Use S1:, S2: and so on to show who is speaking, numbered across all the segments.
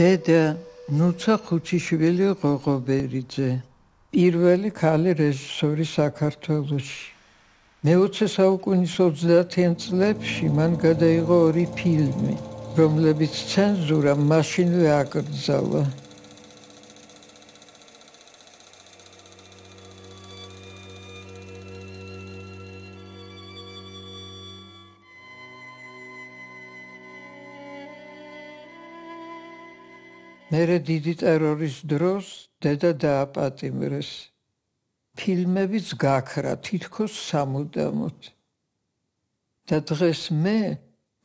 S1: დედა ნუცა ხუთიშვილი ღოღობერიძე პირველი ქალი რეჟისორი საქართველოში. მე-20 საუკუნის 30-იან წლებში მან გადაიღო ორი ფილმი რომლებიც ცენზურა მაშინვე აკრძალა მერე დიდი ტერორის დროს დედა დააპატიმრეს. ფილმებიც გაქრა თითქოს სამუდამოდ. და დღეს მე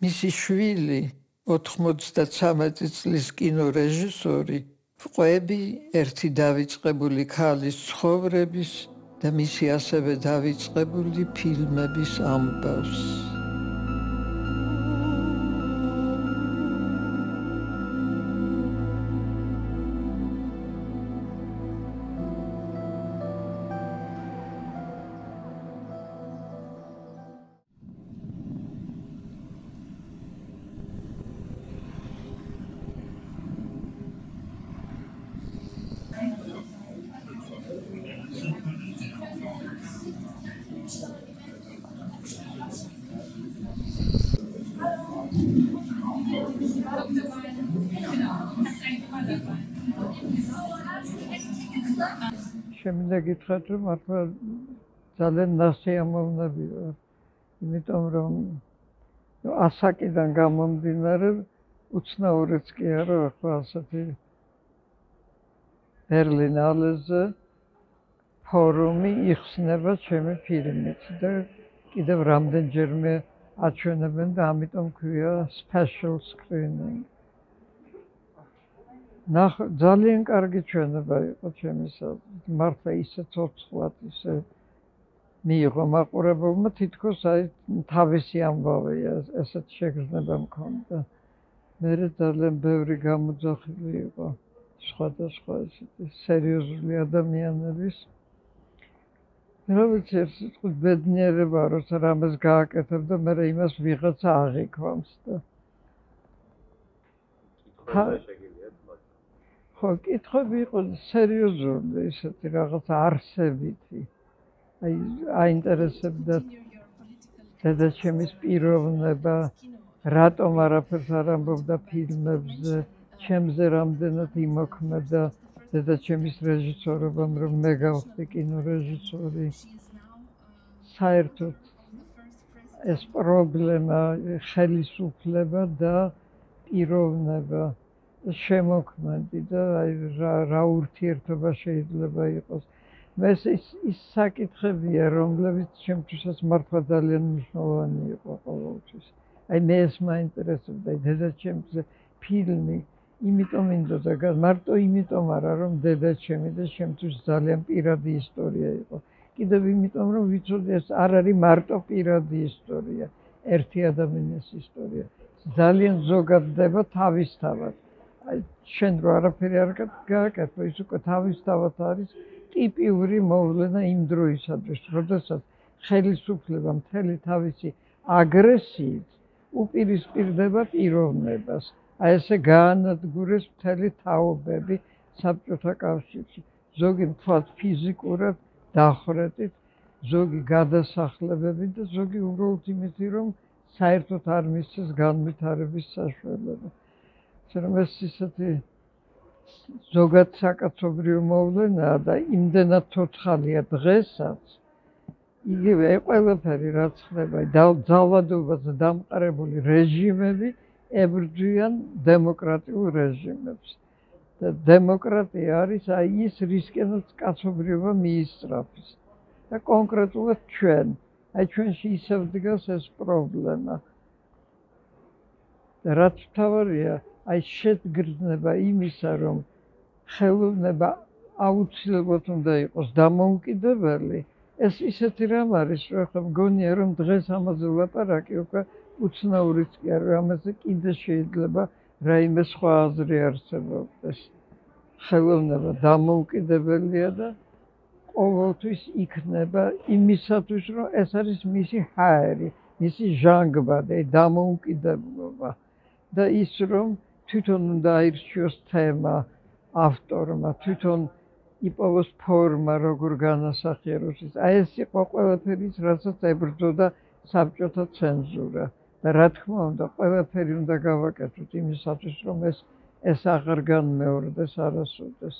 S1: მისი შვილი 93 წლის კინორეჟისორი ყვები ერთი დავიწყებული ქალის ცხოვრების და მისი ასევე დავიწყებული ფილმების ამბავს. შემინდა გითხრათ რომ მართლა ძალიან ნასიამოვნები ვარ. იმიტომ რომ ასაკიდან გამომდინარე უცნაურიც კი არა ახლა ასეთი ბერლინალეზე ფორუმი იხსნება ჩემი ფილმით და კიდევ რამდენჯერმე აჩვენებენ და ამიტომ ქვია special screening ნახ ძალიან კარგი ჩვენება იყო ჩემისა. მართლა ისე ცოცხლად ისე მიიღო მაყურებელმა თითქოს აი თავისი ამბავია ესეთ შეგრძნება მქონდა. მე ძალიან ბევრი გამოძახილი იყო სხვადასხვა ესეთი სერიოზული ადამიანების. რომელიც ერთ სიტყვით ბედნიერება როცა რამეს გააკეთებ და მე იმას ვიღაცა აღიქვამს და ხო, კითხები იყო სერიოზული, ისეთი რაღაც არსებითი. აი, აინტერესებდა დედაჩემის პიროვნება, რატომ არაფერს არ ამბობდა ფილმებზე, ჩემზე რამდენად იმოქმედა დედაჩემის რეჟისორობამ, რომ მე გავხდი კინორეჟისორი. საერთოდ ეს პრობლემა ხელისუფლება და პიროვნება შემოქმედი და აი რა რა ურთიერთობა შეიძლება იყოს. მე ის ის საკითხებია, რომლებიც ჩემთვისაც მართლა ძალიან მნიშვნელოვანი იყო ყოველთვის. აი მე ეს მაინტერესებდა დედაჩემზე ფილმი, იმიტომ მინდოდა მარტო იმიტომ არა რომ დედაჩემი და ჩემთვის ძალიან პირადი ისტორია იყო. კიდევ იმიტომ რომ ვიცოდი ეს არ არის მარტო პირადი ისტორია, ერთი ადამიანის ისტორია. ძალიან ზოგადდება თავისთავად. აი შენ რო არაფერი არ გააკეთე ის უკვე თავისთავად არის ტიპიური მოვლენა იმ დროისათვის როდესაც ხელისუფლება მთელი თავისი აგრესიით უპირისპირდება პიროვნებას. აი ესე გაანადგურეს მთელი თაობები საბჭოთა კავშირში. ზოგი თვალ ფიზიკურად დახრეტით ზოგი გადასახლებები და ზოგი უბრალოდ იმითი რომ საერთოდ არ მისცეს განვითარების საშუალება რომ ეს ისეთი ზოგად საკაცობრიო მოვლენა და იმდენად თოცხალია დღესაც. იგივე ყველაფერი რაც ხდება ძალადობაზე დამყარებული რეჟიმები ებრძვიან დემოკრატიულ რეჟიმებს. და დემოკრატია არის აი ის რისკენაც კაცობრიობა მიისწრაფის და კონკრეტულად ჩვენ აი ჩვენში ისევ დგას ეს პრობლემა. და რაც თავარია აი შედგრძნება იმისა, რომ ხელოვნება აუცილებლად უნდა იყოს დამოუკიდებელი, ეს ისეთი რამ არის, რომ ხო მგონია, რომ დღეს ამაზე ვლაპარაკი უკვე უცნაურიც კი არ ამაზე კიდე შეიძლება რაიმე სხვა აზრი არსებობდეს. ხელოვნება დამოუკიდებელია და ყოველთვის იქნება იმისათვის, რომ ეს არის მისი ჰაერი, მისი ჟანგბადი, დამოუკიდებლობა და ის რომ თვითონ უნდა აირჩიოს თემა ავტორმა, თვითონ იპოვოს ფორმა, როგორ განასახიეროს ის. აი ეს იყო ყველაფერი, რასაც ებრძოდა საბჭოთა ცენზურა. და რა თქმა უნდა, ყველაფერი უნდა გავაკეთოთ იმისათვის, რომ ეს ეს აღარ განმეორდეს არასოდეს.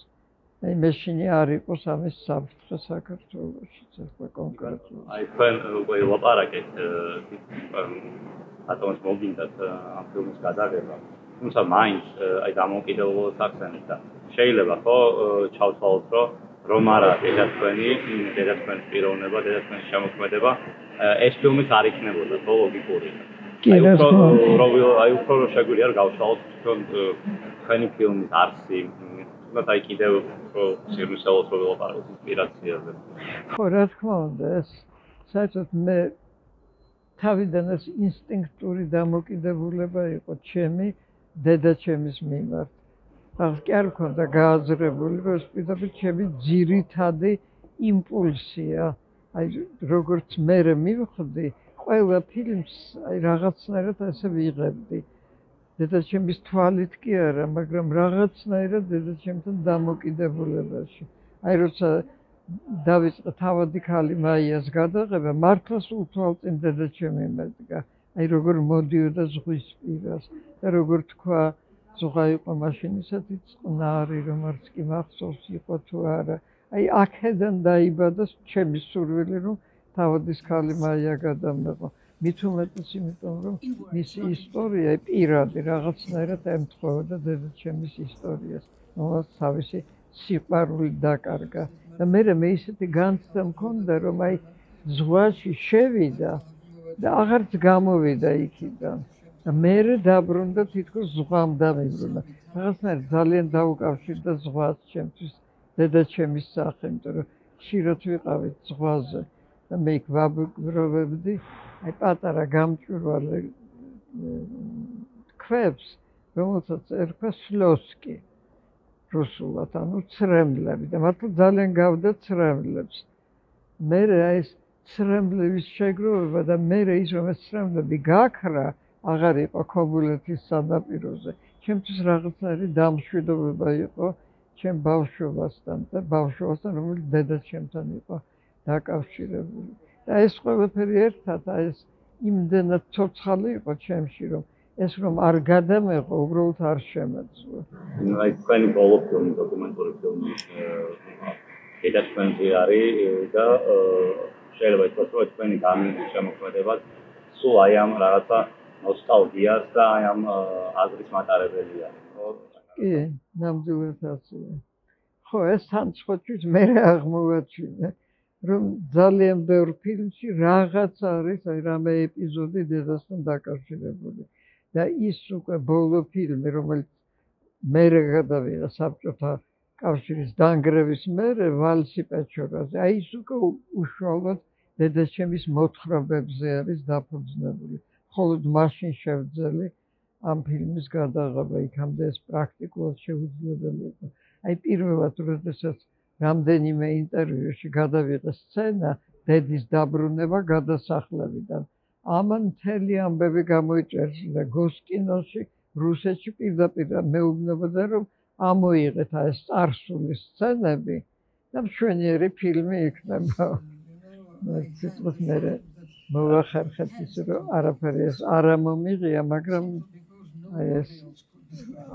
S1: აი მეშინი არ იყოს ამის საფრთხე საქართველოში, ცოტა კონკრეტულად.
S2: აი თქვენ უკვე ლაპარაკეთ ატომის მოგინდათ ამ ფილმის გადაღება. თუმცა მაინც აი დამოკიდებულებას ახსენეთ და შეიძლება ხო ჩავთვალოთ რომ რომ არა დედათქვენი, დედათქვენი პიროვნება, დედათქვენი შემოქმედება ეს ფილმი არ იქნებოდა ხო
S1: კი რა თქმა
S2: უნდა. აი უფრო რომ შეგვიძლია გავშალოთ თქვენ თქვენი ფილმის არსი თუმცა აი კიდევ უფრო სერიოზულად რო ვილაპარაკოთ ინსპირაციაზე.
S1: ხო რა თქმა უნდა ეს საერთოდ მე თავიდან ეს ინსტინქტური დამოკიდებულება იყო ჩემი დედა ჩემის მიმართ. ახლა კი არ მქონდა გააზრებული რომ ეს პირდაპირ ჩემი ძირითადი იმპულსია. აი როგორც მე მივხვდი ყველა ფილმს აი რაღაცნაირად ასე ვიღებდი. დედაჩემის თვალით კი არა, მაგრამ რაღაცნაირად დედაჩემთან დამოკიდებულებაში. აი როცა დავიწყე თავადი ქალი მაიას გადაღება, მართლაც უთვალწინ დედაჩემი მედგა. აი როგორ მოდიოდა ზღვის პირას და როგორ თქვა ზღა იყო მაშინისათი წყნარი, რომ არც კი მახსოვს იყო თუ არა. აი აქედან დაიბადა ჩემი სურვილი, რომ თავადის ქალი მაია გადამეყო. მით უმეტეს იმიტომ რომ მისი ისტორია პირადი რაღაცნაირად ემთხვეოდა დედაჩემის ისტორიას, რომელიც თავისი სიყვარული დაკარგა. და მე მე ისეთი განცდა მქონდა რომ აი ზღვაში შევიდა და აღარც გამოვიდა იქიდან. და მე დაბრუნდა თითქოს ზღვამ დამიბრუნა. რაღაცნაირად ძალიან დაუკავშირდა ზღვას ჩემთვის დედაჩემის სახე, იმიტომ რომ ხშირად ვიყავით ზღვაზე. და მე ვაბრობებდი აი პატარა გამჭვირვალ ქვებს რომელსაც ერქვა სლოსკი რუსულად ანუ ცრემლები და მართლა ძალიან გავდა ცრემლებს მე აი ეს ცრემლების შეგროვება და მე ის რომ ეს ცრემლები გაქრა აღარ იყო ქობულეთის სანაპიროზე ჩემთვის რაღაცნაირი დამშვიდობება იყო ჩემ ბავშვობასთან და ბავშვობასთან რომელიც დედა ჩემთან იყო დაკავშირებული. და ეს ყველაფერი ერთად ეს იმდენად ცოცხალი იყო ჩემში, რომ ეს რომ არ გადამეღო, უბრალოდ არ შემეძლო.
S2: აი თქვენი ბოლო ფილმი, დოკუმენტური ფილმი ედა თქვენი არის და შეიძლება ითქვას, რომ თქვენი გამი შემოქმედება სულ აი ამ რაღაცა ნოსტალგიას და აი ამ აზრის მატარებელია,
S1: კი, ნამდვილად ასე. ხო, ეს თან სხვა მე აღმოვაჩინე. რომ ძალიან ბევრ ფილმში რაღაც არის აი რამე ეპიზოდი დედასთან დაკავშირებული და ის უკვე ბოლო ფილმი რომელიც მე გადავიღე საბჭოთა კავშირის დანგრევის მერე ვალსი პეჩორაზე. აი ის უკვე უშუალოდ დედაჩემის მოთხრობებზე არის დაფუძნებული. მხოლოდ მაშინ შევძელი ამ ფილმის გადაღება იქამდე ეს პრაქტიკულად შეუძლებელი იყო. აი პირველად როდესაც რამდენიმე ინტერვიუში გადავიღე სცენა დედის დაბრუნება გადასახლებიდან. ამან მთელი ამბები გამოიწერა გოსკინოში, რუსეთში პირდაპირ მეუბნებოდა რომ ამოიღეთ ეს წარსული სცენები და მშვენიერი ფილმი იქნება. ცოტა მერე მოვახერხეთ ის რომ არაფერი ეს არ მომიღია, მაგრამ აი ეს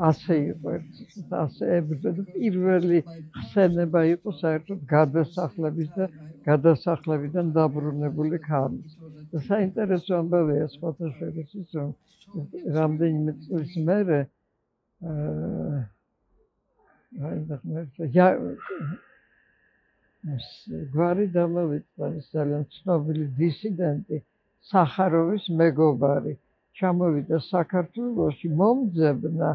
S1: ასე იყო ასე ებრძოდა. პირველი ხსენება იყო საერთოდ გადასახლების და გადასახლებიდან დაბრუნებული ქალის და საინტერესო ამბავია სხვათა შორის ის რომ რამდენიმე წლის მერე აა ეს გვარი დამოვიწყდა ის ძალიან ცნობილი დისიდენტი სახაროვის მეგობარი. ჩამოვიდა საქართველოში მომძებნა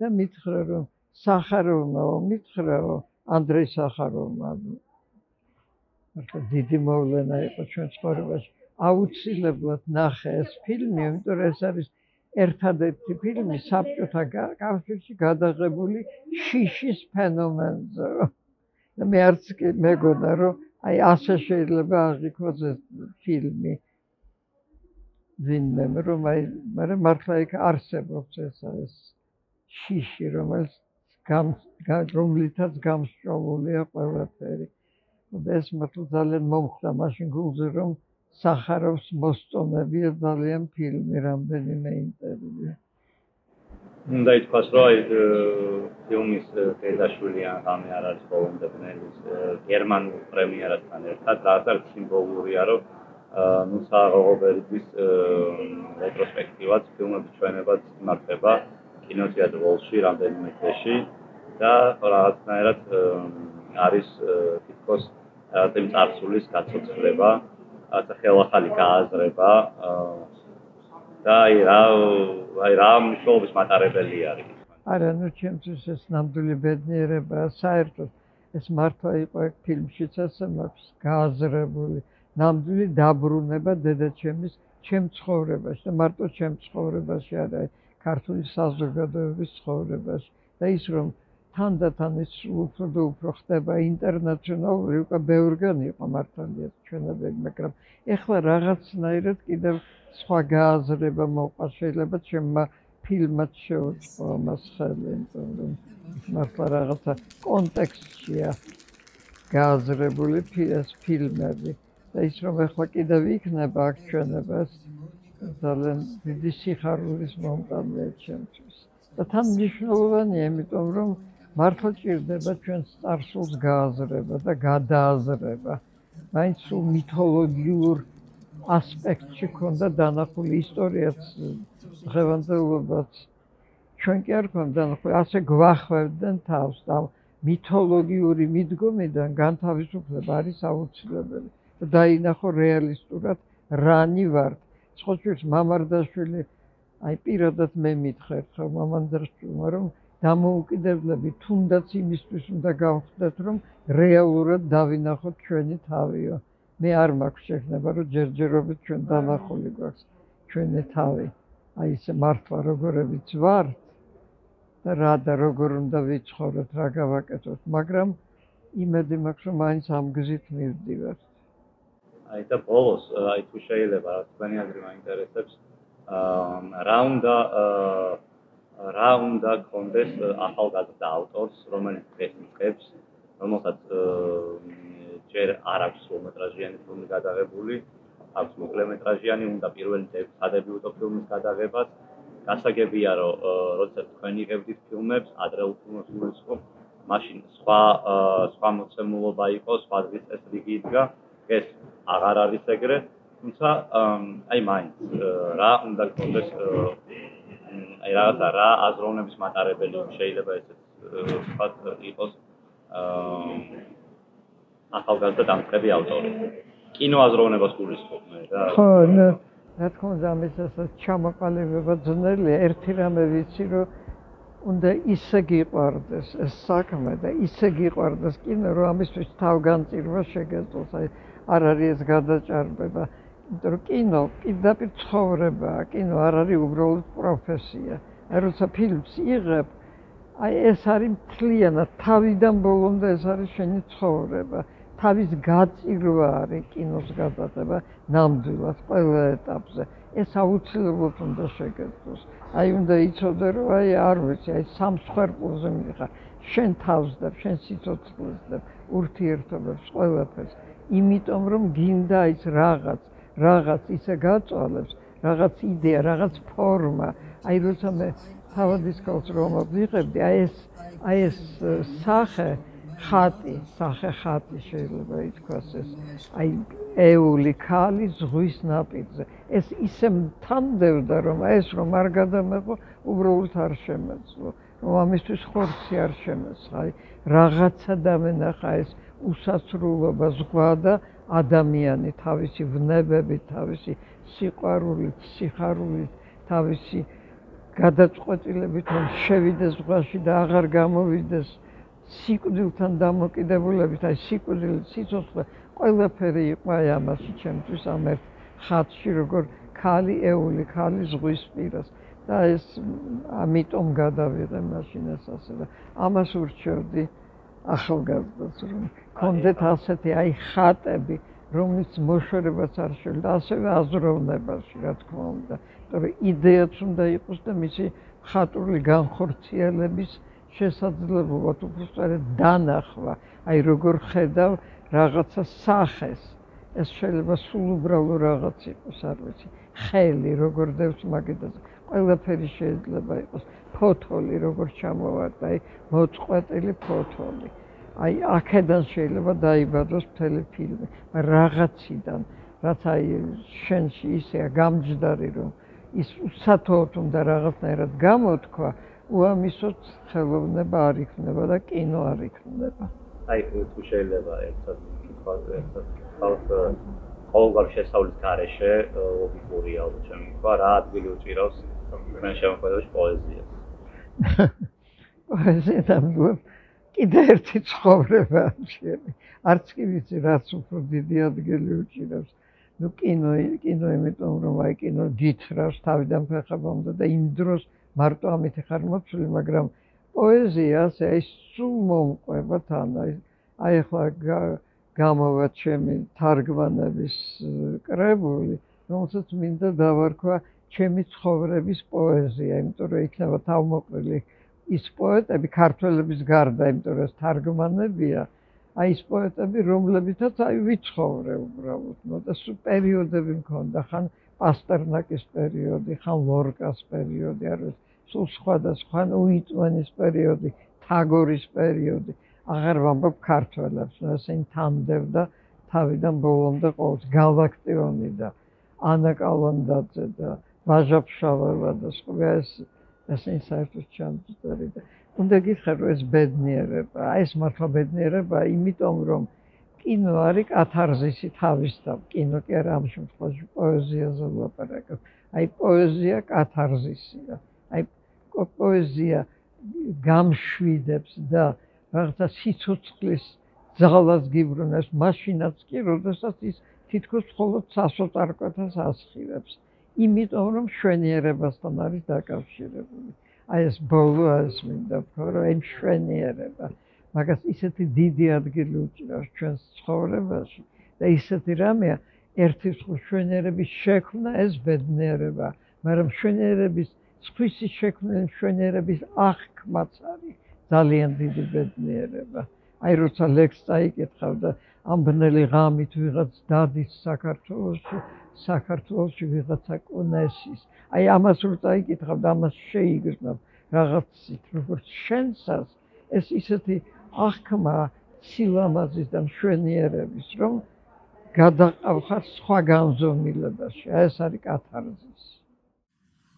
S1: და მითხრა რომ სახაროვმა მითხრაო ანდრეი სახაროვმა. ახლა დიდი მოვლენა იყო ჩვენ ცხოვრებაში. აუცილებლად ნახე ეს ფილმი იმიტომ რომ ეს არის ერთადერთი ფილმი საბჭოთა კავშირში გადაღებული შიშის ფენომენზე. და მე არც მეგონა რომ აი ასე შეიძლება აღიქვას ეს ფილმი. ვინმე რომ აი მაგრამ მართლა იქ არსებობს ეს ეს შიში რომელიც გამ რომლითაც გამსჭოლულია ყველაფერი. და ეს მართლა ძალიან მომხდა მაშინ გულზე რომ სახაროვს მოსწონებია ძალიან ფილმი რამდენიმე ინტერვიუ.
S2: უნდა ითქვას, რომ აი ფილმის დედაშვილი ამე არ არის ბოლომდე ბნელის გერმანულ პრემიერასთან ერთად, რაღაც სიმბოლურია, რომ ნუ საღობერგის რეტროსპექტივად ფილმების ჩვენებაც მართება კინოთეატრ ვოლში რამდენიმე წეში და რაღაცნაირად არის თითქოს რაღაც წარსულის გაცოცხლება, ასე ხელახალი გააზრება და აი რა აი რა მნიშვნელობის მატარებელი არის?
S1: არა ნუ ჩემთვის ეს ნამდვილი ბედნიერება საერთოდ ეს მართლა იყო ეგ ფილმშიც ასე მაქვს გააზრებული. ნამდვილი დაბრუნება დედაჩემის ჩემ ცხოვრებაში და მარტო ჩემ ცხოვრებაში არა ქართული საზოგადოების ცხოვრებაში. და ის რომ თანდათან ის უფრო და უფრო ხდება ინტერნაციონალური, უკვე ბევრგან იყო მართალია ჩვენები, მაგრამ ეხლა რაღაცნაირად კიდევ სხვა გააზრება მოყვა შეიძლება ჩემმა ფილმად შეუწყო მას ხელი, რომ მართლა რაღაცა კონტექსტია გააზრებული ფილმის ფილმები და ის რომ ეხლა კიდევ იქნება აქ ჩვენებას ძალიან დიდი სიხარულის მომტანია ჩემთვის. და თან მნიშვნელოვანია, იმიტომ რომ მართლა ჭირდება ჩვენს წარსულს გააზრება და გადააზრება. მაინც სულ მითოლოგიურ ასპექტში ქონდა დანახული ისტორიაც ღევანდელობაც ჩვენ კი არ ქონდა დანახული, ასე გვახვევდნენ თავს და მითოლოგიური მიდგომიდან განთავისუფლება არის აუცილებელი. და დაინახო რეალისტურად რანი ვარ. სხვა შეს მამარდაშვილი აი პირადად მე მითხერ ხო მამარდაშვილმა რომ დამოუკიდებლები თუნდაც იმისთვის უნდა გავხდეთ რომ რეალურად დავინახოთ ჩვენი თავიო მე არ მაქვს შეხნება რომ ჯერჯერობით ჩვენ დანახული გვაქვს ჩვენი თავი. აი ეს მართლა როგორებიც ვარ და რა და როგორ უნდა ვიცხოვროთ რა გავაკეთოთ მაგრამ იმედი მაქვს რომ მაინც ამ გზით მივდივართ.
S2: აი და ბოლოს აი თუ შეიძლება თქვენი აზრი მაინტერესებს აა რა უნდა აა რა უნდა კონდეს ახალგაზრდა ავტორს, რომელიც დღეს მიწებს, რომელსაც ჯერ არ აქვს სრულმეტრაჟიანი ფილმი გადაღებული, აქვს მოკლემეტრაჟიანი, უნდა პირველი სადებიუტო ფილმის გადაღებას. გასაგებია, რომ როდესაც თქვენ იღებდით ფილმებს, ადრეულ ფილმებს გულისხმობ, მაშინ სხვა სხვა მოცემულობა იყო, სხვა დღის წესრიგი იდგა. ეს აღარ არის ეგრე, თუმცა აი მაინც რა უნდა კონდეს აი რაღაცა რა აზროვნების მატარებელი შეიძლება ესეც ვთქვათ იყოს აა ახალგაზრდა დამწყები ავტორი. კინოაზროვნებას გულისხმობ მე და
S1: ხო, რა თქმა უნდა, ამის ასე ჩამოყალიბება ძნელია. ერთი რამე ვიცი, რომ უნდა ისე გიყვარდეს ეს საქმე და ისე გიყვარდეს კინო, რომ ამისთვის თავგანწირვა შეგეძლოს. აი არ არის ეს გადაჭარბება. იმიტომ რომ კინო პირდაპირ ცხოვრებაა, კინო არ არის უბრალოდ პროფესია. როცა ფილმს იღებ, აი ეს არის მთლიანად თავიდან ბოლომდე ეს არის შენი ცხოვრება. თავის გაწირვა არის კინოს გადაღება ნამდვილად ყველა ეტაპზე. ეს აუცილებლად უნდა შეგეძლოს. აი უნდა იცოდე რომ აი არ ვიცი, აი სამ სხერპულზე მიხარ. შენ თავს და შენ სიცოცხლეს და ურთიერთობებს ყველაფერს. იმიტომ რომ გინდა ის რაღაც რაღაც ისე გაწვალებს, რაღაც იდეა, რაღაც ფორმა. აი როცა მე თავადის კოლს რომ ვიღებდი, აი ეს აი ეს სახე ხატი, სახე ხატი შეიძლება ითქვას ეს. აი ეული ქალი ზღვის ნაპირზე. ეს ისე თანდევდა რომ ეს რომ არ გადამეყო, უბრალოდ არ შემეძლო. რომ ამისთვის ხორცი არ შემეცხა. რაღაცა დამენახა ეს უსასრულობა ზღვა და ადამიანი თავისი ვნებებით, თავისი სიყვარულით, სიხარულით, თავისი გადაწყვეტილებით რომ შევიდეს ზღვაში და აღარ გამოვიდეს სიკვდილთან დამოკიდებულებით, აი სიკვდილი, სიცოცხლე, ყველაფერი იყო აი ამაში ჩემთვის ამ ერთ ხატში, როგორ ქალი ეული, ქალი ზღვის პირას და ეს ამიტომ გადავიღე მაშინ ეს ასე და ამას ურჩევდი ახალგაზრდას რომ კონდეთ ასეთი აი ხატები რომელიც მოშორებას არ შეიძლება ასევე აზროვნებაში რა თქმა უნდა. რომ იდეაც უნდა იყოს და მისი ხატრული განხორციელების შესაძლებლობა თუ უბრალოდ დანახვა. აი როგორ ხედავ რაღაცა სახეს. ეს შეიძლება სულ უბრალო რაღაც იყოს არ ვიცი. ხელი როგორ დევს მაგედაზე ყველაფერი შეიძლება იყოს. ფოთოლი როგორ ჩამოვარდა აი მოწყვეტილი ფოთოლი. აი აქედან შეიძლება დაიბადოს მთელი ფილმი რაღაციდან რაც აი შენში ისეა გამჯდარი რომ ის უსათოოდ უნდა რაღაცნაირად გამოთქვა უამისოდ ხელოვნება არ იქნება და კინო არ იქნება.
S2: აი თუ შეიძლება ერთად კითხვა ერთად ხალხ ყოველგვარ შესავლის გარეშე ლოგიკურია ჩემი თქვა რა ადგილი უჭირავს მე შემოქმედებაში პოეზია.
S1: პოეზია და მგონი კიდე ერთი ცხოვრება ამჩენი. არც კი ვიცი რაც უფრო დიდი ადგილი უჭირავს. ნუ კინო, კინო იმიტომ რომ აი კინო გითხრავს თავიდან ფეხებამდე და იმ დროს მარტო ამით ხარ მოცული, მაგრამ პოეზია ასე აი სულ მომყვება თან აი აი ახლა გამოვა ჩემი თარგმანების კრებული, რომელსაც მინდა დავარქვა ჩემი ცხოვრების პოეზია. იმიტომ რომ იქნება თავმოყრილი ის პოეტები ქართველების გარდა, იმიტომ რომ თარგმანებია, აი ეს პოეტები, რომლებითაც აი ვიცხოვრე უბრალოდ, ნუ და სუ პერიოდები მქონდა, ხან პასტერნაკის პერიოდი, ხან ლორკას პერიოდი, არ ვიცი, სულ სხვადასხვა, უიტმანის პერიოდი, თაგორის პერიოდი, აღარ ვამბობ ქართველებს, ნუ ესენი თამდევდა თავიდან ბოლომდე ყოველს გალაქტიონი და ანა კალანდაძე და ვაჟაფშავა და სხვა ეს ასენ საერთოდ ჩამწერი და უნდა გითხრათ რომ ეს ბედნიერება, ეს მართლა ბედნიერება, იმიტომ რომ კინო არის კათარზისი თავისთავ, კინო კი არა ამ შემთხვევაში პოეზიაზე ვლაპარაკობ. აი პოეზია კათარზისია. აი პოეზია გამშვიდებს და რაღაცა სიცოცხლის ძალას გიბრუნებს, მაშინაც კი, როდესაც ის თითქოს მხოლოდ სასოწარკვეთას ასხივებს. იმიტომ რომ შვენიერებასთან არის დაკავშირებული. აი ეს ბოლო ეს მინდა რომ ეს შვენიერება მაგას ისეთი დიდი ადგილი უჭირავს ჩვენს ცხოვრებაში და ისეთი რამეა ერთის შვენიერების შექმნა ეს ბედნიერება, მაგრამ შვენიერების სხვისი შექმნა შვენიერების აღქმაც არის ძალიან დიდი ბედნიერება. აი როცა ლექს წაიკითხავ და ამ ბნელი ღამით ვიღაც დადის საქართველოს საქართველოსში ვიღაცა კონესის. აი ამას რო წაიკითხავ და ამას შეიგრძნობ რაღაცით, როგორც შენსას, ეს ისეთი აღქმა სილამაზის და მშვენიერების, რომ გადაყავხარ სხვა განზომილებაში. აი ეს არის კათარზის.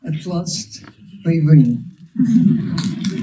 S3: At last we win.